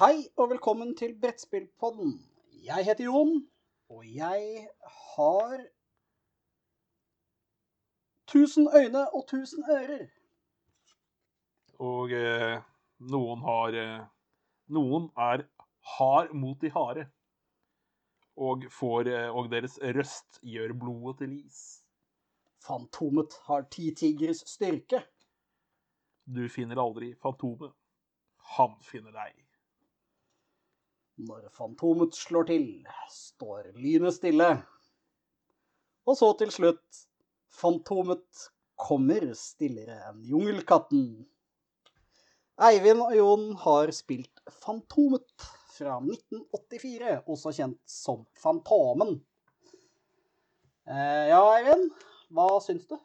Hei og velkommen til Brettspillpodden. Jeg heter Jon, og jeg har tusen øyne og tusen ører. Og eh, noen har eh, Noen er hard mot de harde. Og, får, eh, og deres røst gjør blodet til is. Fantomet har ti tigres styrke. Du finner aldri Fantomet. Han finner deg. Når Fantomet slår til, står lynet stille. Og så til slutt Fantomet kommer stillere enn jungelkatten. Eivind og Jon har spilt Fantomet fra 1984, også kjent som Fantomen. Eh, ja, Eivind, hva syns du?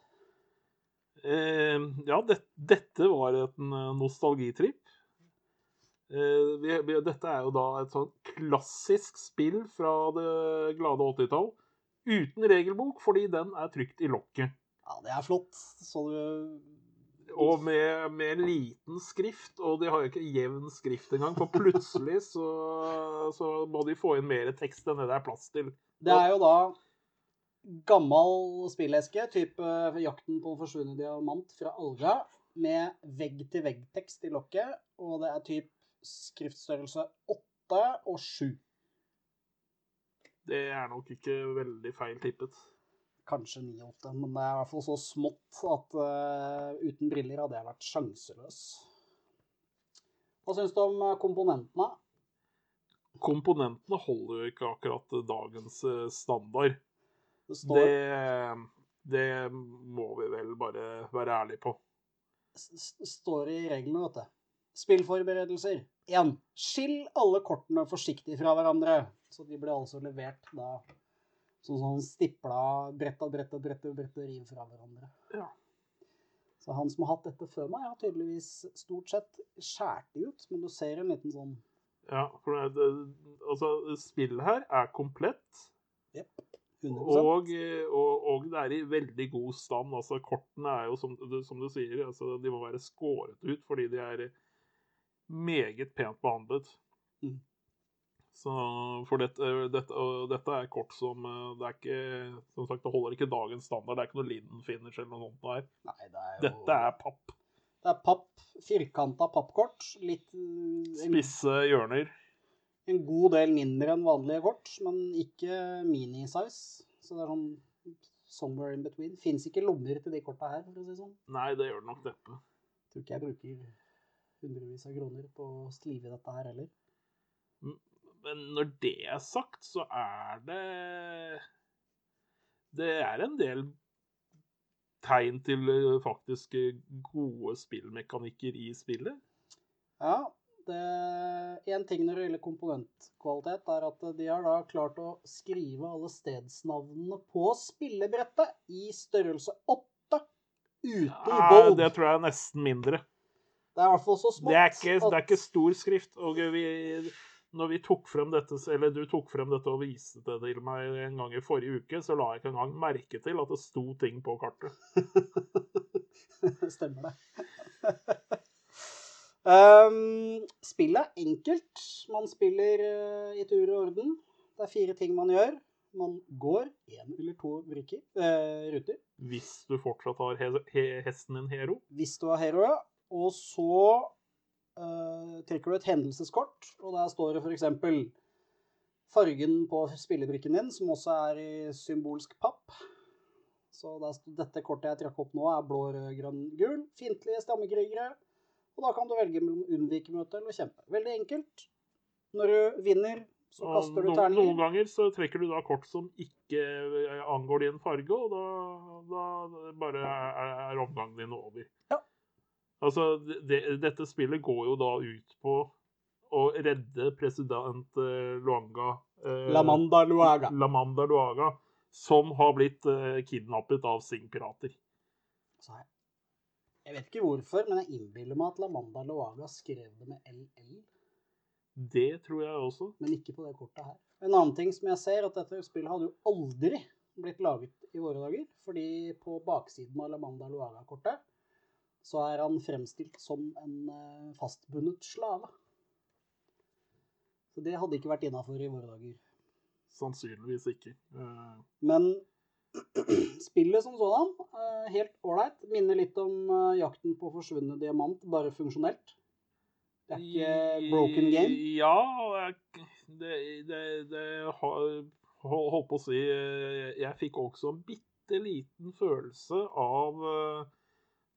Eh, ja, det, dette var en nostalgitripp. Eh, dette er jo da et sånn klassisk spill fra det glade 80-tall. Uten regelbok, fordi den er trykt i lokket. Ja, det er flott. Så du Og med, med liten skrift, og de har jo ikke jevn skrift engang. For plutselig så, så må de få inn mer tekst enn det det er plass til. Det er jo da gammel spilleske, type Jakten på forsvunnet diamant fra Alga, med vegg-til-vegg-tekst i lokket, og det er typ skriftstørrelse 8 og 7. Det er nok ikke veldig feil tippet. Kanskje 9 og 8, men det er i hvert fall så smått at uh, uten briller hadde jeg vært sjanseløs. Hva syns du om eh, komponentene? Komponentene holder jo ikke akkurat dagens eh, standard. Det står, Det, det må vi vel bare være ærlige på. s- står i reglene, vet du. Spillforberedelser. 1. Skill alle kortene forsiktig fra hverandre. Så de blir altså levert da som sånn stipla brett og brett og brett og brett og riv fra hverandre. Ja. Så han som har hatt dette før meg, har tydeligvis stort sett skåret det ut, men du ser en liten sånn Ja, for det, altså, spillet her er komplett. Yep. 100 Og, og, og det er i veldig god stand. Altså, kortene er jo, som, som du sier, altså, de må være skåret ut fordi de er meget pent behandlet. Mm. Så for dette, dette, dette er kort som eh, Det er ikke Som sagt, det holder ikke dagens standard. Det er ikke noe Linden-finish eller noe sånt. Der. Nei, det er jo Dette er papp. Det er papp. Firkanta pappkort. Litt mm, Spisse hjørner. en god del mindre enn vanlige kort, men ikke mini-size. Så det er sånn somewhere in between. Fins ikke lommer til de korta her, for å si det sånn. Nei, det gjør det nok neppe. Tror ikke jeg bruker hundrevis av kroner på å skrive dette her heller. Men når det er sagt, så er det Det er en del tegn til eh, faktisk eh, gode spillmekanikker i spillet. Ja, Én ting når det gjelder komponentkvalitet, er at de har da klart å skrive alle stedsnavnene på spillebrettet i størrelse 8 ute i Ja, bold. det tror jeg er nesten mindre. Det er i hvert fall så smått Det er ikke, det er ikke stor skrift. Og vi, når vi tok frem dette, eller du tok frem dette og viste det til meg en gang i forrige uke, så la jeg ikke engang merke til at det sto ting på kartet. Stemmer det. um, spillet er enkelt. Man spiller uh, i tur og orden. Det er fire ting man gjør. Man går én eller to bruker, uh, ruter Hvis du fortsatt har he he hesten din Hero. hvis du har hero. Og så uh, trekker du et hendelseskort, og der står det f.eks. fargen på spillebrikken din, som også er i symbolsk papp. Så der, dette kortet jeg trakk opp nå, er blå, rød, grønn, gul. Fiendtlige stammekrigere. Og da kan du velge mellom unnvike møte eller kjempe. Veldig enkelt. Når du vinner, så kaster du terninger. noen ganger så trekker du da kort som ikke eh, angår din farge, og da, da bare er, er omgangen din over. Ja. Altså, det, dette spillet går jo da ut på å redde president eh, Luanga eh, Lamanda Luaga. Lamanda Luaga, som har blitt eh, kidnappet av Sing-pirater. Jeg vet ikke hvorfor, men jeg innbiller meg at Lamanda Luaga skrev det med LL. Det tror jeg også. men ikke på det kortet her. En annen ting som jeg ser, at dette spillet hadde jo aldri blitt laget i våre dager, fordi på baksiden av Lamanda Luaga-kortet så er han fremstilt som en eh, fastbundet slave. Så det hadde ikke vært innafor i våre dager. Sannsynligvis ikke. Uh... Men spillet som sådan, uh, helt ålreit. Minner litt om uh, jakten på forsvunnet diamant, bare funksjonelt. Det er ikke broken game. Ja, det, det, det Holdt på å si Jeg fikk også en bitte liten følelse av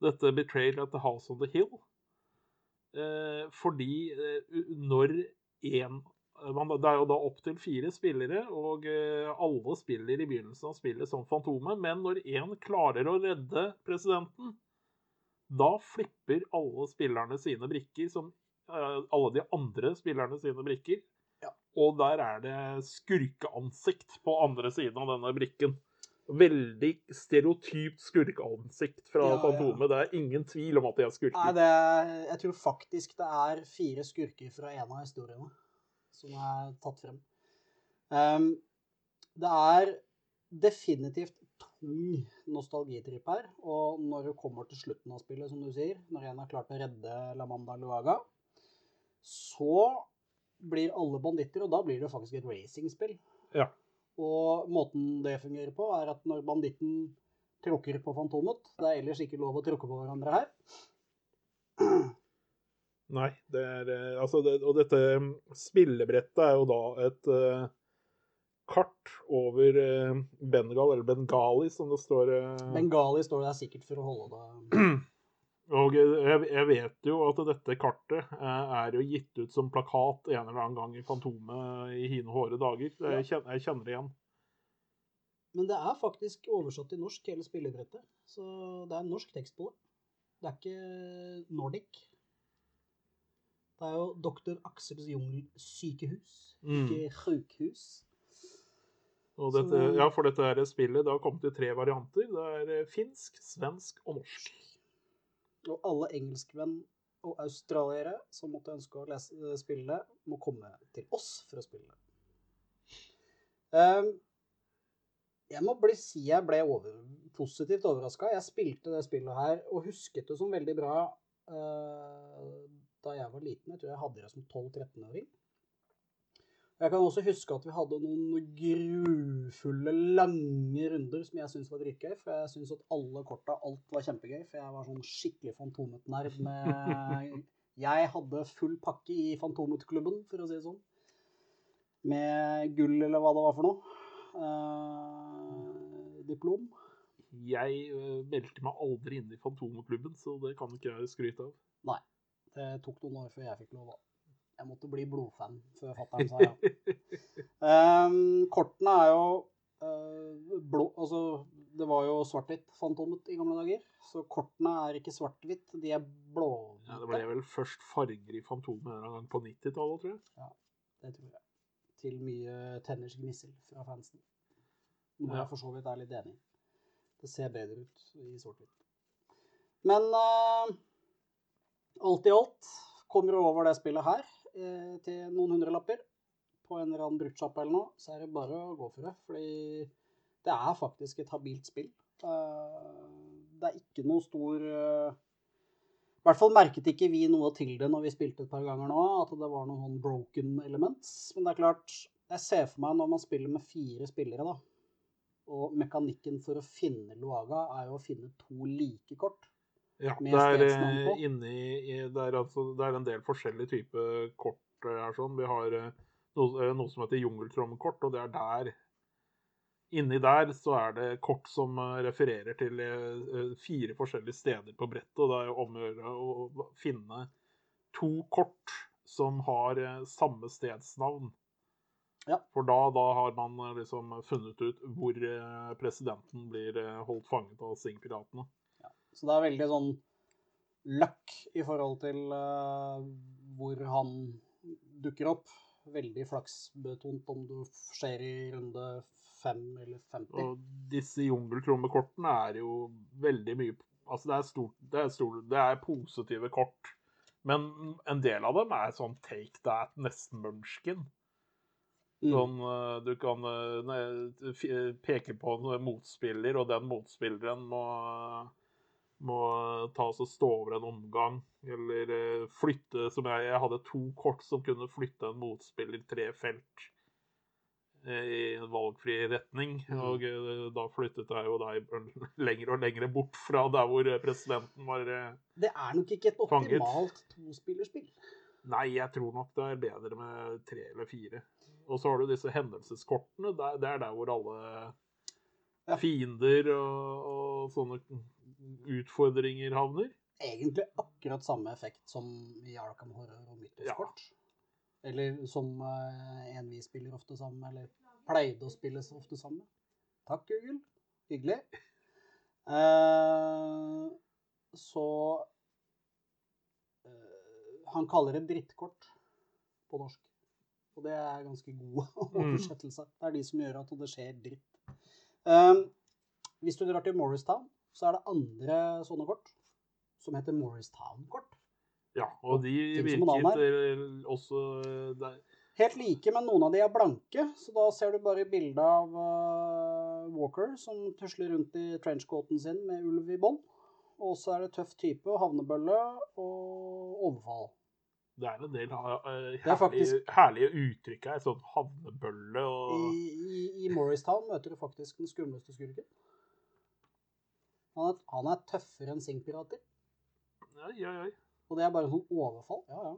dette Betrayal at the House on the Hill. Eh, fordi eh, når én man, Det er jo da opptil fire spillere, og eh, alle spiller i begynnelsen av spillet som Fantomet. Men når én klarer å redde presidenten, da flipper alle spillerne sine brikker, som eh, alle de andre spillerne sine brikker. Ja. Og der er det skurkeansikt på andre siden av denne brikken. Veldig stereotypt skurkeansikt fra Ja, ja. Det er ingen tvil om at de er Nei, skurker. det er, jeg tror faktisk det er fire skurker fra en av historiene som er tatt frem. Um, det er definitivt tung nostalgitripp her. Og når du kommer til slutten av spillet, som du sier, når en har klart å redde Lamanda Luaga, så blir alle banditter, og da blir det faktisk et racingspill. Ja. Og måten det fungerer på, er at når banditten tråkker på Fantomet Det er ellers ikke lov å tråkke på hverandre her. Nei, det er eh, Altså, det, og dette mm, spillebrettet er jo da et uh, kart over uh, Bengal, eller Bengali, som det står. uh... Bengali står der sikkert for å holde det Og jeg, vet jo at dette kartet eh, er jo gitt ut som plakat en eller annen gang i Fantomet i hine hårde dager. Jeg kjenner, jeg kjenner det igjen. Men det er faktisk oversatt til norsk, hele spillebrettet. Så det er norsk tekst på det. Det er ikke Nordic. Det er jo Dr. Aksels Jungel sykehus, Mm. ikke dette, ja, for dette spillet det har kommet i tre varianter. Det er eh, finsk, svensk og norsk. Og alle engelskmenn og australiere som måtte ønske å lese, eh, spille må komme til oss for å spille det. Ehm, jeg må bli, si jeg ble over, positivt overraska. Jeg spilte det spillet her og husket det som veldig bra eh, da jeg var liten. Jeg tror jeg hadde det som 12-13-åring. Jeg kan også huske at vi hadde noen grufulle, lange runder som jeg syntes var dritgøy. For jeg syntes at alle korta, alt var kjempegøy. For jeg var sånn skikkelig Fantomet-nerd med Jeg hadde full pakke i Fantomet-klubben, for å si det sånn. Med gull, eller hva det var for noe. Eh, diplom. Jeg eh, meldte meg aldri inn i Fantomeklubben, så det kan ikke jeg skryte av. Nei. Det tok noen år før jeg fikk lov, da. Jeg måtte bli blodfan før fatter'n sa ja. Um, kortene er jo uh, blå Altså, det var jo svart-hvitt Fantomet i gamle dager. Så kortene er ikke svart-hvitt, de er blå. Ja, det ble vel først farger i Fantomet en gang på 90-tallet, tror jeg. Ja, Det tror jeg. Til mye tenners gnissel fra fansen. Noe Ja. jeg for så vidt er litt enig i. Det ser bedre ut i sort-hvitt. Men uh, alt i alt kommer du over det spillet her eh, til noen hundrelapper på en eller annen bruktsjappe eller noe, så er det bare å gå for det. Fordi det er faktisk et habilt spill. Eh, det er ikke noe stor eh, I hvert fall merket ikke vi noe til det når vi spilte et par ganger nå, at det var noen sånn broken elements. Men det er klart, jeg ser for meg når man spiller med fire spillere, da, og mekanikken for å finne Luaga er jo å finne to like kort. Ja, det er, eh, inni, det, er altså, det er en del forskjellige typer kort eh, her. Sånn. Vi har eh, noe, noe som heter jungeltrommekort, og det er der Inni der så er det kort som refererer til fire forskjellige steder på brettet. og Det er om å gjøre å finne to kort som har samme stedsnavn. Ja. For da, da har man liksom funnet ut hvor presidenten blir holdt fanget av Sing-piratene. Så det er veldig sånn luck i forhold til uh, hvor han dukker opp. Veldig flaksbetont om du skjer i runde fem eller 50. Og disse jungeltrommekortene er jo veldig mye Altså, det er stort det er, stort, det er positive kort. Men en del av dem er sånn take that, nesten munchkin. Mm. Sånn mm. du kan eh, ne- peke på en motspiller, og den motspilleren må må ta oss og stå over en omgang. Eller eh, flytte som jeg, jeg hadde to kort som kunne flytte en motspiller tre felt eh, i en valgfri retning. Mm. Og eh, da flyttet jeg jo deg lenger og lenger bort fra der hvor presidenten var fanget. Det er nok ikke et optimalt tospillerspill. Nei, jeg tror nok det er bedre med tre eller fire. Og så har du disse hendelseskortene. Det er- det er der hvor alle fiender og, og sånne utfordringer havner. Egentlig akkurat samme effekt som i Arkham Horror og Mythos-kort. Eller som eh, en vi spiller ofte sammen med, eller pleide å spille så ofte sammen med. Takk, Google. Hyggelig. Uh, så uh, Han kaller det drittkort på norsk. Og det er ganske god oversettelse. Det er de som gjør at det skjer dritt. Uh, hvis du drar til Morristown, så er det andre sånne kort som heter Morristown-kort. Ja, og de virket eh, også eh, der. Helt like, men noen av de er blanke, så da ser du bare bilde av uh, Walker som tusler rundt i trenchcoaten sin med ulv i bånd. Og så er det tøff type, havnebølle og overfall. Det er en del er herlige, faktisk- herlige uttrykk her. Sånn havnebølle I, og i, I Morristown møter du faktisk den skumleste skurken. Han er, han er tøffere enn Sing-pirater. Oi, oi, oi. Og det er bare sånn overfall. Ja, ja.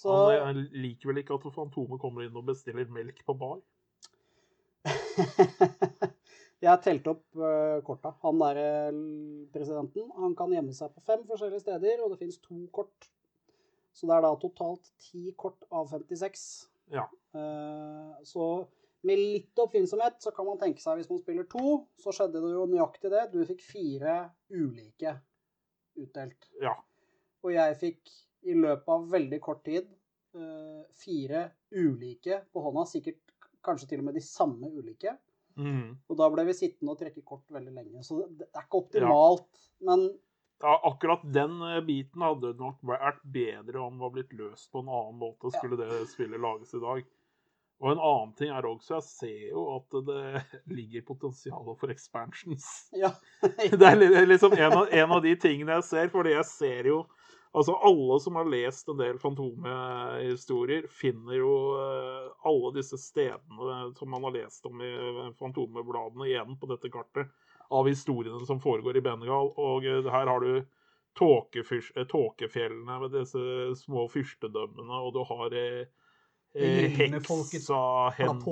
Så Han eh, liker vel ikke at Fantomet kommer inn og bestiller melk på bar? Jeg har telt opp uh, korta. Han der eh, presidenten han kan gjemme seg på fem forskjellige steder, og det finnes to kort. Så det er da totalt ti kort av 56. Ja. Uh, så med litt oppfinnsomhet så kan man tenke seg hvis man spiller to, så skjedde det jo nøyaktig det. Du fikk fire ulike utdelt. Ja. Og jeg fikk i løpet av veldig kort tid eh, fire ulike på hånda, sikkert kanskje til og med de samme ulike. Mm. Og da ble vi sittende og trekke kort veldig lenge. Så det er ikke optimalt, men Ja, akkurat den eh, biten hadde nok vært bedre om det var blitt løst på en annen måte, skulle det spillet lages i dag. Og en annen ting er også, jeg ser jo at det ligger potensial for expansions. ja. Det er liksom en av, en av de tingene jeg ser, fordi jeg ser jo Altså, alle som har lest en del Fantomet-historier, finner jo eh, alle disse stedene som man har lest om i Fantomebladene, Fantomet-bladene igjen på dette kartet, av historiene som foregår i Bengal. Og eh, her har du eh, tåkefjellene med disse små fyrstedømmene, og du har eh, eh, heksa hen,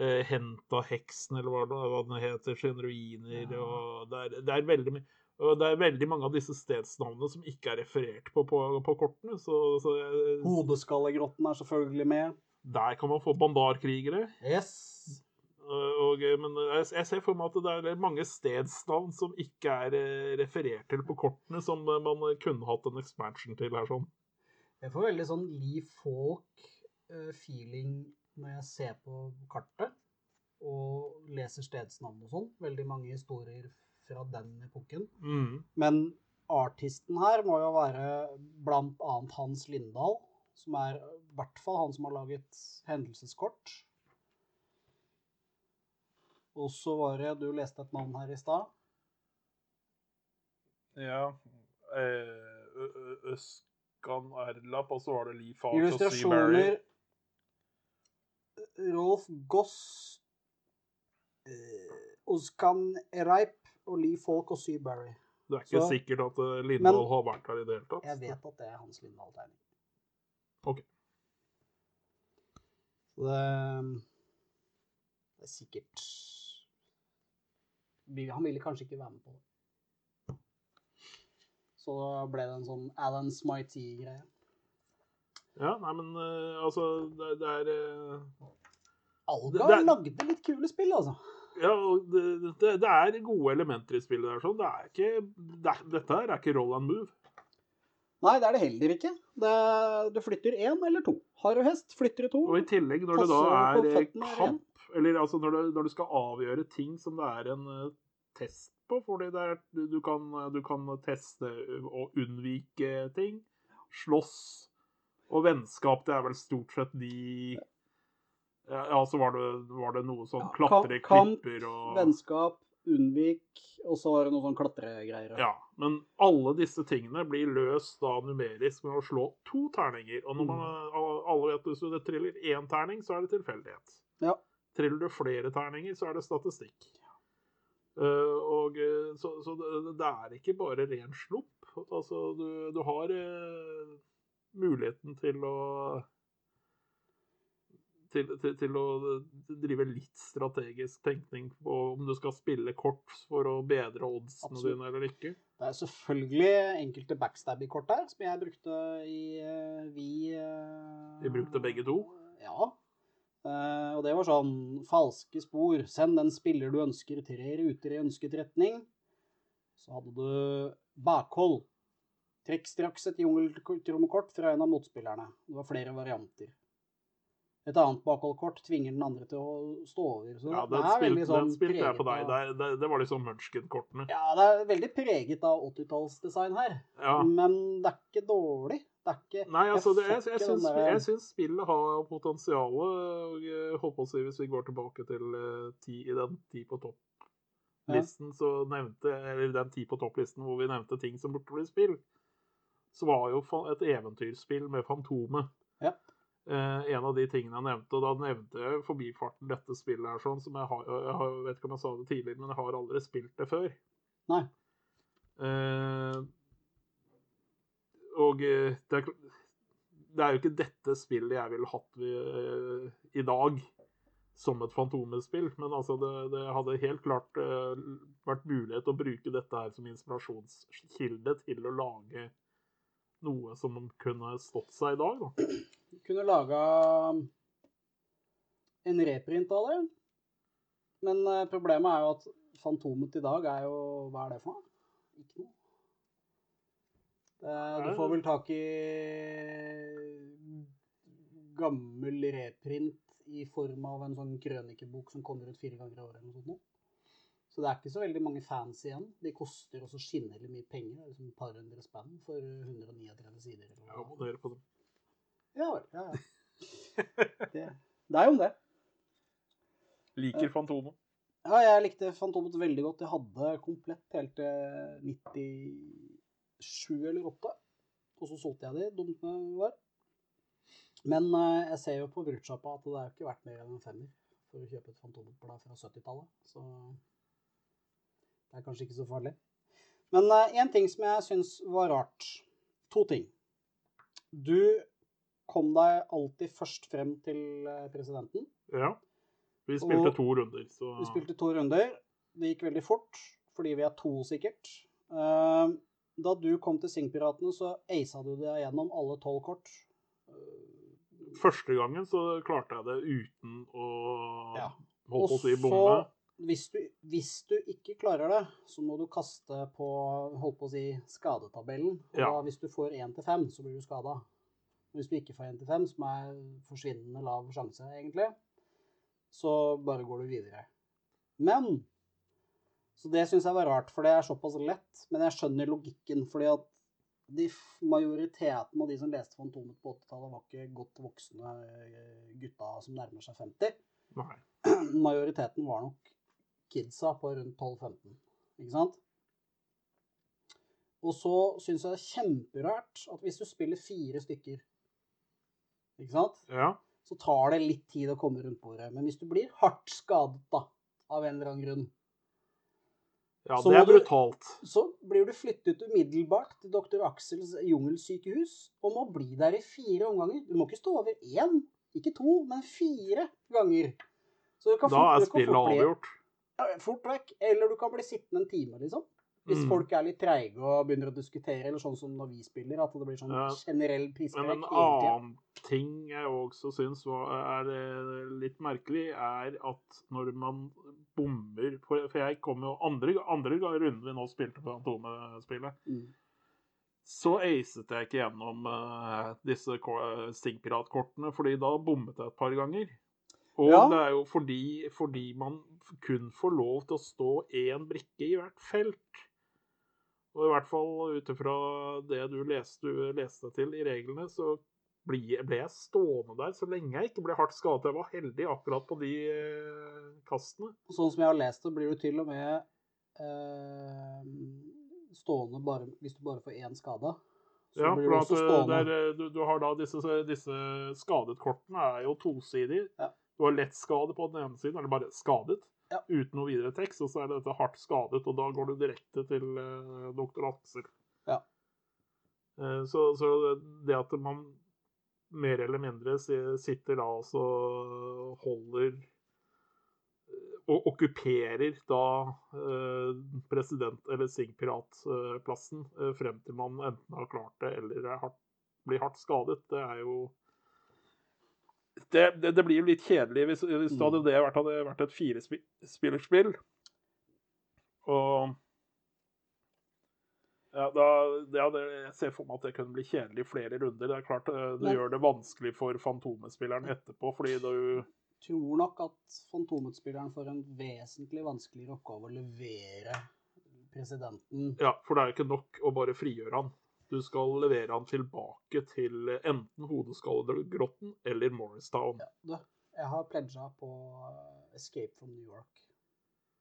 eh, Henta-heksen, eller hva, det, hva den heter, sine ruiner. Ja. og det er, det, er veldig, og det er veldig mange av disse stedsnavnene som ikke er referert på på, på kortene. Så, så jeg, Hodeskallegrotten er selvfølgelig med. der kan man få bandarkrigere. Yes. Og, og, men jeg, jeg ser for meg at det er mange stedsnavn som ikke er eh, referert til på kortene, som eh, man kunne hatt en expansion til her. sånn. Jeg får veldig sånn Lee Falk-feeling når jeg ser på kartet og leser stedsnavn og sånn. Veldig mange historier fra den epoken. Mm. Men artisten her må jo være blant annet Hans Lindahl, som er i hvert fall han som har laget hendelseskort. Og så var det Du leste et navn her i stad. Ja. Eh, Ø- Erlap, og så var det Lee Falk og Illustrasjoner Rolf Goss, eh, Oskan Ereip og Lee Falk og Sea Barry. Det er ikke Så- sikkert at Lindvold Lindahl Men- har vært her i det hele tatt. Jeg vet at det er Hans Lindahl-tegning. Ok. Så det, det er sikkert Han ville kanskje ikke være med på det. Så da ble det en sånn Alan Smitey-greie. Ja, nei, men uh, altså Det, det er uh, Algar Det er- lagde litt kule spill, altså. Ja, og det, det, det er gode elementer i spillet der. sånn. Det er ikke, det er, dette her er ikke roll and move. Nei, det er det heller ikke. Det, du flytter én eller to. Har du hest, flytter du to. Og i tillegg, når det da er eh, kamp, eller altså når du, når du skal avgjøre ting som det er en uh, test på, fordi det er, du, kan, du kan teste og unnvike ting, slåss, og vennskap, det er vel stort sett de Ja, så var det, var det noe sånn klatre kamp, klipper og Vennskap, Unnvik, og så var det noe sånn klatregreier. Ja, men alle disse tingene blir løst da numerisk med å slå to terninger. Og når man, alle vet hvis du triller én terning, så er det tilfeldighet. Ja. Triller du flere terninger, så er det statistikk. Eh, og eh, Så, så det, det er ikke bare ren snopp. Altså, du, du har eh, muligheten til å til, til, til, å drive litt strategisk tenkning på om du skal spille kort for å bedre oddsene Absolutt. dine eller ikke. Det er selvfølgelig enkelte backstabby-kort der, som jeg brukte i Vi Vi brukte begge to? Ja. Eh, og det var sånn falske spor. Send den spiller du ønsker tre ruter i ønsket retning. Så hadde du bakhold. Trekk straks et jungeltrommekort fra en av motspillerne. Det var flere varianter. Et annet bakholdkort tvinger den andre til å stå over. Så Ja, den, er sånn den spilte jeg på deg. av- Det, det, det var liksom Munchkin-kortene. Ja, det er veldig preget av 80-tallsdesign her. Ja. Men det er ikke dårlig. Det er ikke Nei, altså, det, jeg, jeg, syns, jeg syns spillet har potensial. jeg Holdt på å si, hvis vi går tilbake til eh, ti, i den ti på topp-listen, så nevnte Eller den ti på topp-listen hvor vi nevnte ting som burde bli spill, så var jo et eventyrspill med Fantomet Ja. eh, en av de tingene jeg nevnte. Og da nevnte jeg forbifarten dette spillet her, sånn, som jeg har Jeg vet ikke om jeg sa det tidligere, men jeg har aldri spilt det før. Nei. Eh, og eh, det er, det er jo ikke dette spillet jeg ville hatt eh, i dag som et Fantomet-spill, men altså det, det hadde helt klart eh, vært mulighet å bruke dette her som inspirasjonskilde til å lage noe som kunne stått seg i dag. Da. kunne laga en reprint av det. Men problemet er jo at Fantomet i dag er jo Hva er det for? Ikke noe. Eh, du får vel tak i gammel reprint i form av en sånn krønikebok som kommer ut fire ganger i året eller noe sånt. Så det er ikke så veldig mange fans igjen. De koster også skinnelig mye penger. Det er liksom et par hundre spenn for 139 sider. Eller noe. abonnerer på dem. Ja vel. Ja, ja. Det, det er jo om det. Liker Fantomet. Ja, jeg likte Fantomet veldig godt. Jeg hadde komplett helt til 97 eller 8. Og så solgte jeg de, dumt det var. Men eh, jeg ser jo på bruktsjappa at det er jo ikke verdt mer enn en femmer for å kjøpe et fantomblad fra 70-tallet. Så det er kanskje ikke så farlig. Men én ting som jeg syns var rart. To ting. Du kom deg alltid først frem til eh, presidenten. Ja. Vi spilte Og- to runder, så Vi spilte to runder. Det gikk veldig fort, fordi vi er to sikkert. Eh, Da du kom til Singpiratene, så aisa du deg gjennom alle tolv kort. Første gangen så klarte jeg det uten å Ja. holdt på å si bomme. Hvis du, hvis du ikke klarer det, så må du kaste på holdt på å si, skadetabellen. Og Ja. da, hvis du får én til fem, så blir du skada. Hvis du ikke får én til fem, som er forsvinnende lav sjanse, egentlig, så bare går du videre. Men Så det syns jeg var rart, for det er såpass lett. Men jeg skjønner logikken, fordi at de majoriteten av de som leste Fantomet på 80-tallet, var ikke godt voksne eh, gutta som nærmer seg 50 Nei. majoriteten var nok kidsa på rundt 12-15. Ikke sant? Og så syns jeg det er kjemperart at hvis du spiller fire stykker, ikke sant, Ja. så tar det litt tid å komme rundt bordet. Men hvis du blir hardt skadet, da, av en eller annen grunn, ja, Så det er er du- brutalt. så blir du flyttet umiddelbart til dr. Aksels jungelsykehus og må bli der i fire omganger. Du må ikke stå over én, ikke to, men fire ganger. Så du kan Da fort- er spillet avgjort. Ja, Fort vekk. Eller du kan bli sittende en time, liksom. Hvis Mm. folk er litt treige og begynner å diskutere, eller sånn som når vi spiller, at det blir sånn generell Men en annen ting jeg også syns er eh, litt merkelig, er at når man bommer For, jeg kom jo andre, andre runden vi nå spilte på Antone-spillet. Mm. så acet jeg ikke gjennom eh, disse ko- Stingpirat-kortene, fordi da bommet jeg et par ganger. Og Ja. det er jo fordi, fordi man kun får lov til å stå én brikke i hvert felt. Og i hvert fall ut ifra det du leste, du leste til i reglene, så ble, ble jeg stående der så lenge jeg ikke ble hardt skadet. Jeg var heldig akkurat på de eh, kastene. Sånn som jeg har lest det, blir du til og med eh, stående bare hvis du bare får én skade. Så Ja, blir du også stående. Der, du, du har da disse, disse skadetkortene er jo tosidige. Ja. Du har lett skade på den ene siden, eller bare skadet, Ja. uten noe videre tekst. Og så er dette hardt skadet, og da går du direkte til eh, doktor Aksel. Ja. Eh, så, så det at man mer eller mindre sitter da og holder eh, og okkuperer da eh, president- eller Singpiratplassen eh, frem til man enten har klart det eller er hardt, blir hardt skadet. Det er jo Det, det, det blir jo litt kjedelig hvis, hvis det hadde Mm. det vært, hadde vært et firespillerspill. Og ja, da, det hadde, Jeg ser for meg at det kunne bli kjedelig i flere runder. Det er klart eh, det gjør det vanskelig for Fantomespilleren etterpå, fordi du tror nok at Fantomet-spilleren får en vesentlig vanskeligere oppgave å levere presidenten. Ja, for det er jo ikke nok å bare frigjøre han. Du skal levere han tilbake til enten Hodeskallegrotten eller Morristown. Ja, du, jeg har pledga på eh, Escape from New York.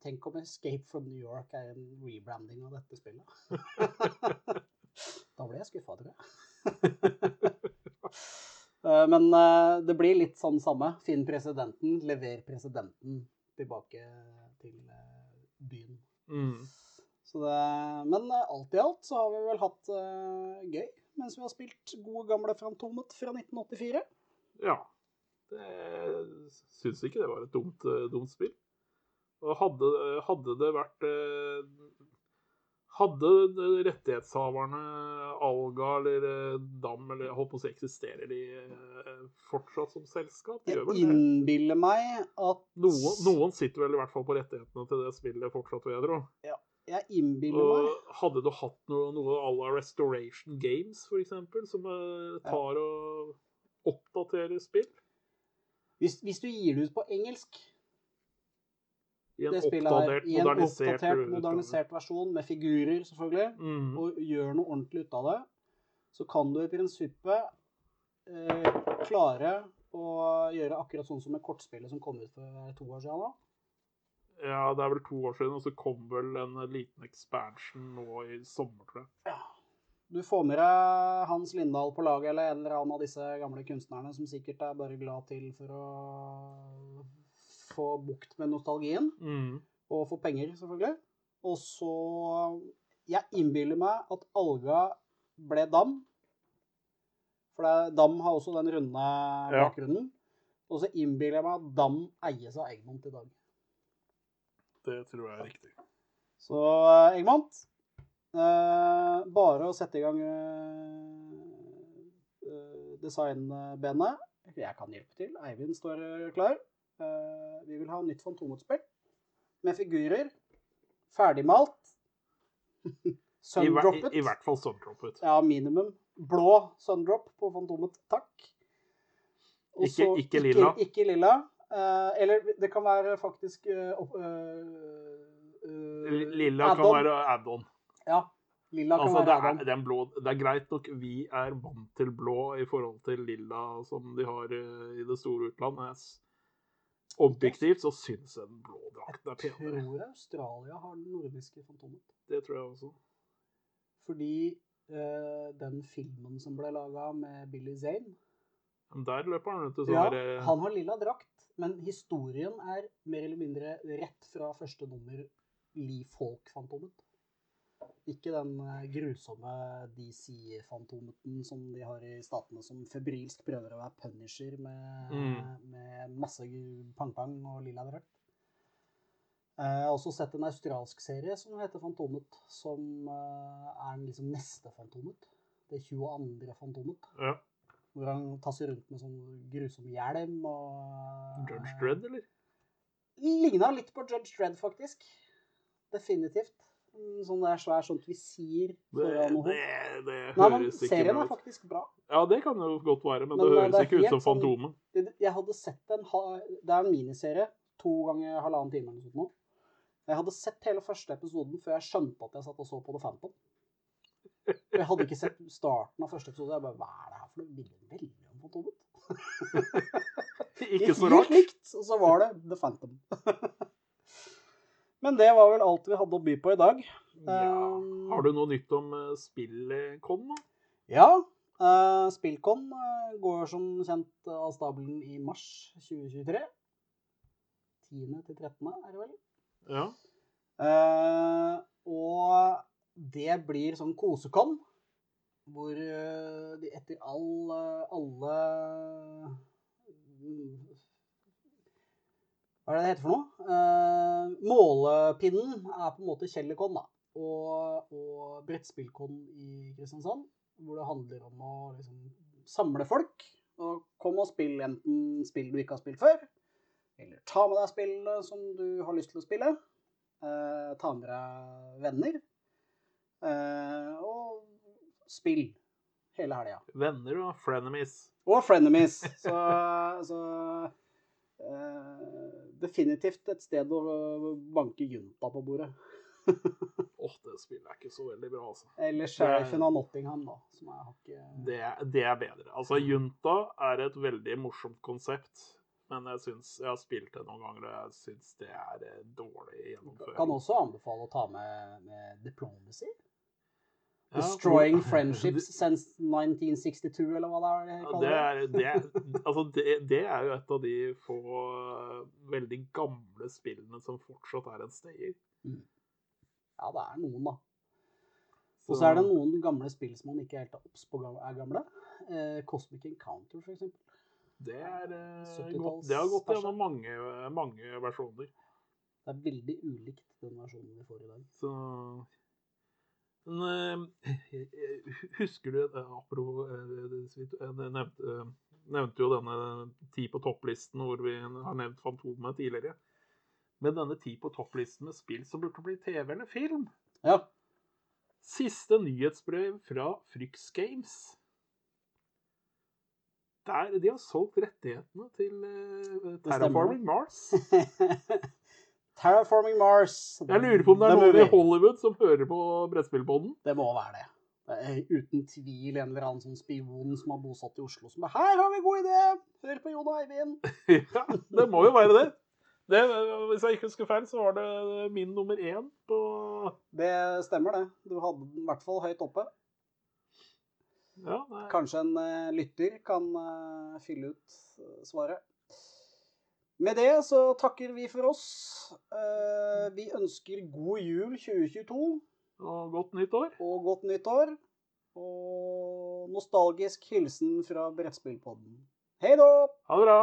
Tenk om Escape from New York er en rebranding av dette spillet. da ble jeg skuffa, tror jeg. Eh, Men eh, det blir litt sånn samme. Finn presidenten, lever presidenten tilbake til byen. Mm. Det, men eh, alt i alt så har vi vel hatt uh, gøy mens vi har spilt gode gamle Fantomet fra 1984. Ja. Det syns ikke det var et dumt, eh, dumt spill. Og hadde, hadde det vært Hadde rettighetshaverne Alga eller Dam eller jeg holdt på å si eksisterer de fortsatt som selskap? De Jeg innbiller meg at Noen, noen sitter vel i hvert fall på rettighetene til det spillet fortsatt, vil jeg tro. Jeg innbiller meg Og hadde du hatt noe, noe à la Restoration Games, eksempel, som eh, tar og oppdaterer spill hvis, hvis du gir det ut på engelsk, i en oppdatert, i en modernisert, oppdatert, modernisert versjon med figurer, selvfølgelig, Mm. og gjør noe ordentlig ut av det, så kan du i prinsippet eh, klare å gjøre akkurat sånn som med kortspillet som kom ut for to år siden. da. Ja, det er vel to år siden, og så kom vel en liten expansion nå i sommer, tror jeg. Du får med deg Hans Lindahl på laget, eller en eller annen av disse gamle kunstnerne som sikkert er bare glad til for å få bukt med nostalgien. Mm. Og få penger, selvfølgelig. Og så Jeg innbiller meg at Alga ble Dam. For det, Dam har også den runde bakgrunnen. Og så innbiller jeg meg at Dam eies av Egmont i dag. Det tror jeg er riktig. Så eh, Egmont, eh, bare å sette i gang eh, eh, designbenet. Jeg kan hjelpe til. Eivind står eh, klar. Eh, vi vil ha nytt Fantomutspill med figurer. Ferdigmalt. Sundroppet. i, I hvert fall sundroppet. Ja, minimum. Blå sundrop på Fantomet, takk. Også, Ikke- ikke lilla. Ikke, lilla. Eh, eller det kan være faktisk eh, eh, Lilla kan være add-on. Ja. Lilla kan Altså, være add-on. Det, det er greit nok vi er vant til blå i forhold til lilla som de har i det store utland. Objektivt så syns jeg den blå drakten er Jeg tror Australia har den nordiske Fantomet. Det tror jeg også. Fordi eh, den filmen som ble laga med Billy Zane der løper han ut i sånn Ja, han har lilla drakt, men historien er mer eller mindre rett fra første nummer Lee Falk-fantomet. Ikke den eh, grusomme DC-fantometen som de har i statene, som febrilsk prøver å være Punisher med, Mm. med masse pang-pang og lilla drakt. Eh, Jeg har også sett en australsk serie som heter Fantomet, som er er liksom neste Fantomet. Det 22. Fantomet. ja. Hvor han tasser rundt med sånn grusom hjelm og Judge Dredd, eller? Ligna litt på Judge Dredd, faktisk. Definitivt. Sånn der svær sånt visir Det, foran det, høres det Nei, men serien er faktisk bra. Ja, det kan jo godt være, men, Men, det høres det ikke ut som sånn- Fantomet. Det- Jeg hadde sett en Det er en miniserie. To ganger halvannen time eller noe sånt. nå. Jeg hadde sett hele første episoden før jeg skjønte at jeg satt og så på The Phantom. Jeg hadde ikke sett starten av første episode. Jeg bare, Hva er det her for noe? Minner veldig om Fantomet. Ikke så Helt rart. likt, og så var det The Phantom. Men det var vel alt vi hadde å by på i dag. Ja. Um, Har du noe nytt om spillkon, da? Ja. Uh, Spillcon eh, går som kjent av stabelen i mars 2023. 10. til 13. er det vel. Ja. Uh, og det blir sånn kosekom, hvor eh, de etter all, eh, alle Hva er det det heter for noe? Eh, målepinnen er på en måte Kjellerkon. Og, og brettspillkon i Kristiansand, hvor det handler om å liksom samle folk. Og kom og spill enten spill du ikke har spilt før, eller ta med deg spillene som du har lyst til å spille. Ta med deg venner. Eh, og spill hele helga. Venner og frenemies. Og frenemies. Så, så uh, definitivt et sted å banke junta på bordet. Åh, det spillet er ikke så veldig bra, altså. Eller sheriffen av Nottingham, da. Som jeg har ikke... Det, det er bedre. Altså, Junta er et veldig morsomt konsept. Men jeg syns Jeg har spilt det noen ganger, og jeg syns det er eh, dårlig gjennomføring. Kan også anbefale å ta med, med Diplomacy. Destroying Friendships since 1962, eller hva det er det, er, det, altså det, det er jo et av de få eh, veldig gamle spillene som fortsatt er en stayer. Ja, det er noen, da. Og så er det noen gamle spill som man ikke helt er obs på er gamle. Eh, Cosmic Encounter, for eksempel. Det, er, eh, gått, det har gått gjennom mange, mange versjoner. Det er veldig ulikt den versjonen vi får i dag. Så husker du eh, Apropos eh, Jeg nevnte, eh, nevnte jo denne ti på topplisten hvor vi har nevnt Fantomet tidligere. Men denne ti på topplisten med spill som burde bli TV eller film. Ja. Siste nyhetsbrev fra Fryx Games. Der, de har solgt rettighetene til uh, Terraforming Mars. Terraforming Mars. Jeg lurer på om det er noen i. Hollywood som hører på Brettspillpodden. Det må være det. Det er uten tvil en eller annen sånn spion som har bosatt i Oslo som er 'Her har vi god idé! Hør på Jon Eivind!' ja, det må jo være det. det. Hvis jeg ikke husker feil, så var det min nummer én på Det stemmer, det. Du hadde den i hvert fall høyt oppe. Ja. Kanskje en eh, lytter kan eh, fylle ut eh, svaret. Med det så takker vi for oss. Eh, vi ønsker god jul 2022 Og godt nytt år. og godt nyttår. Og nostalgisk hilsen fra Brettspillpodden. Hei da! Ha det bra.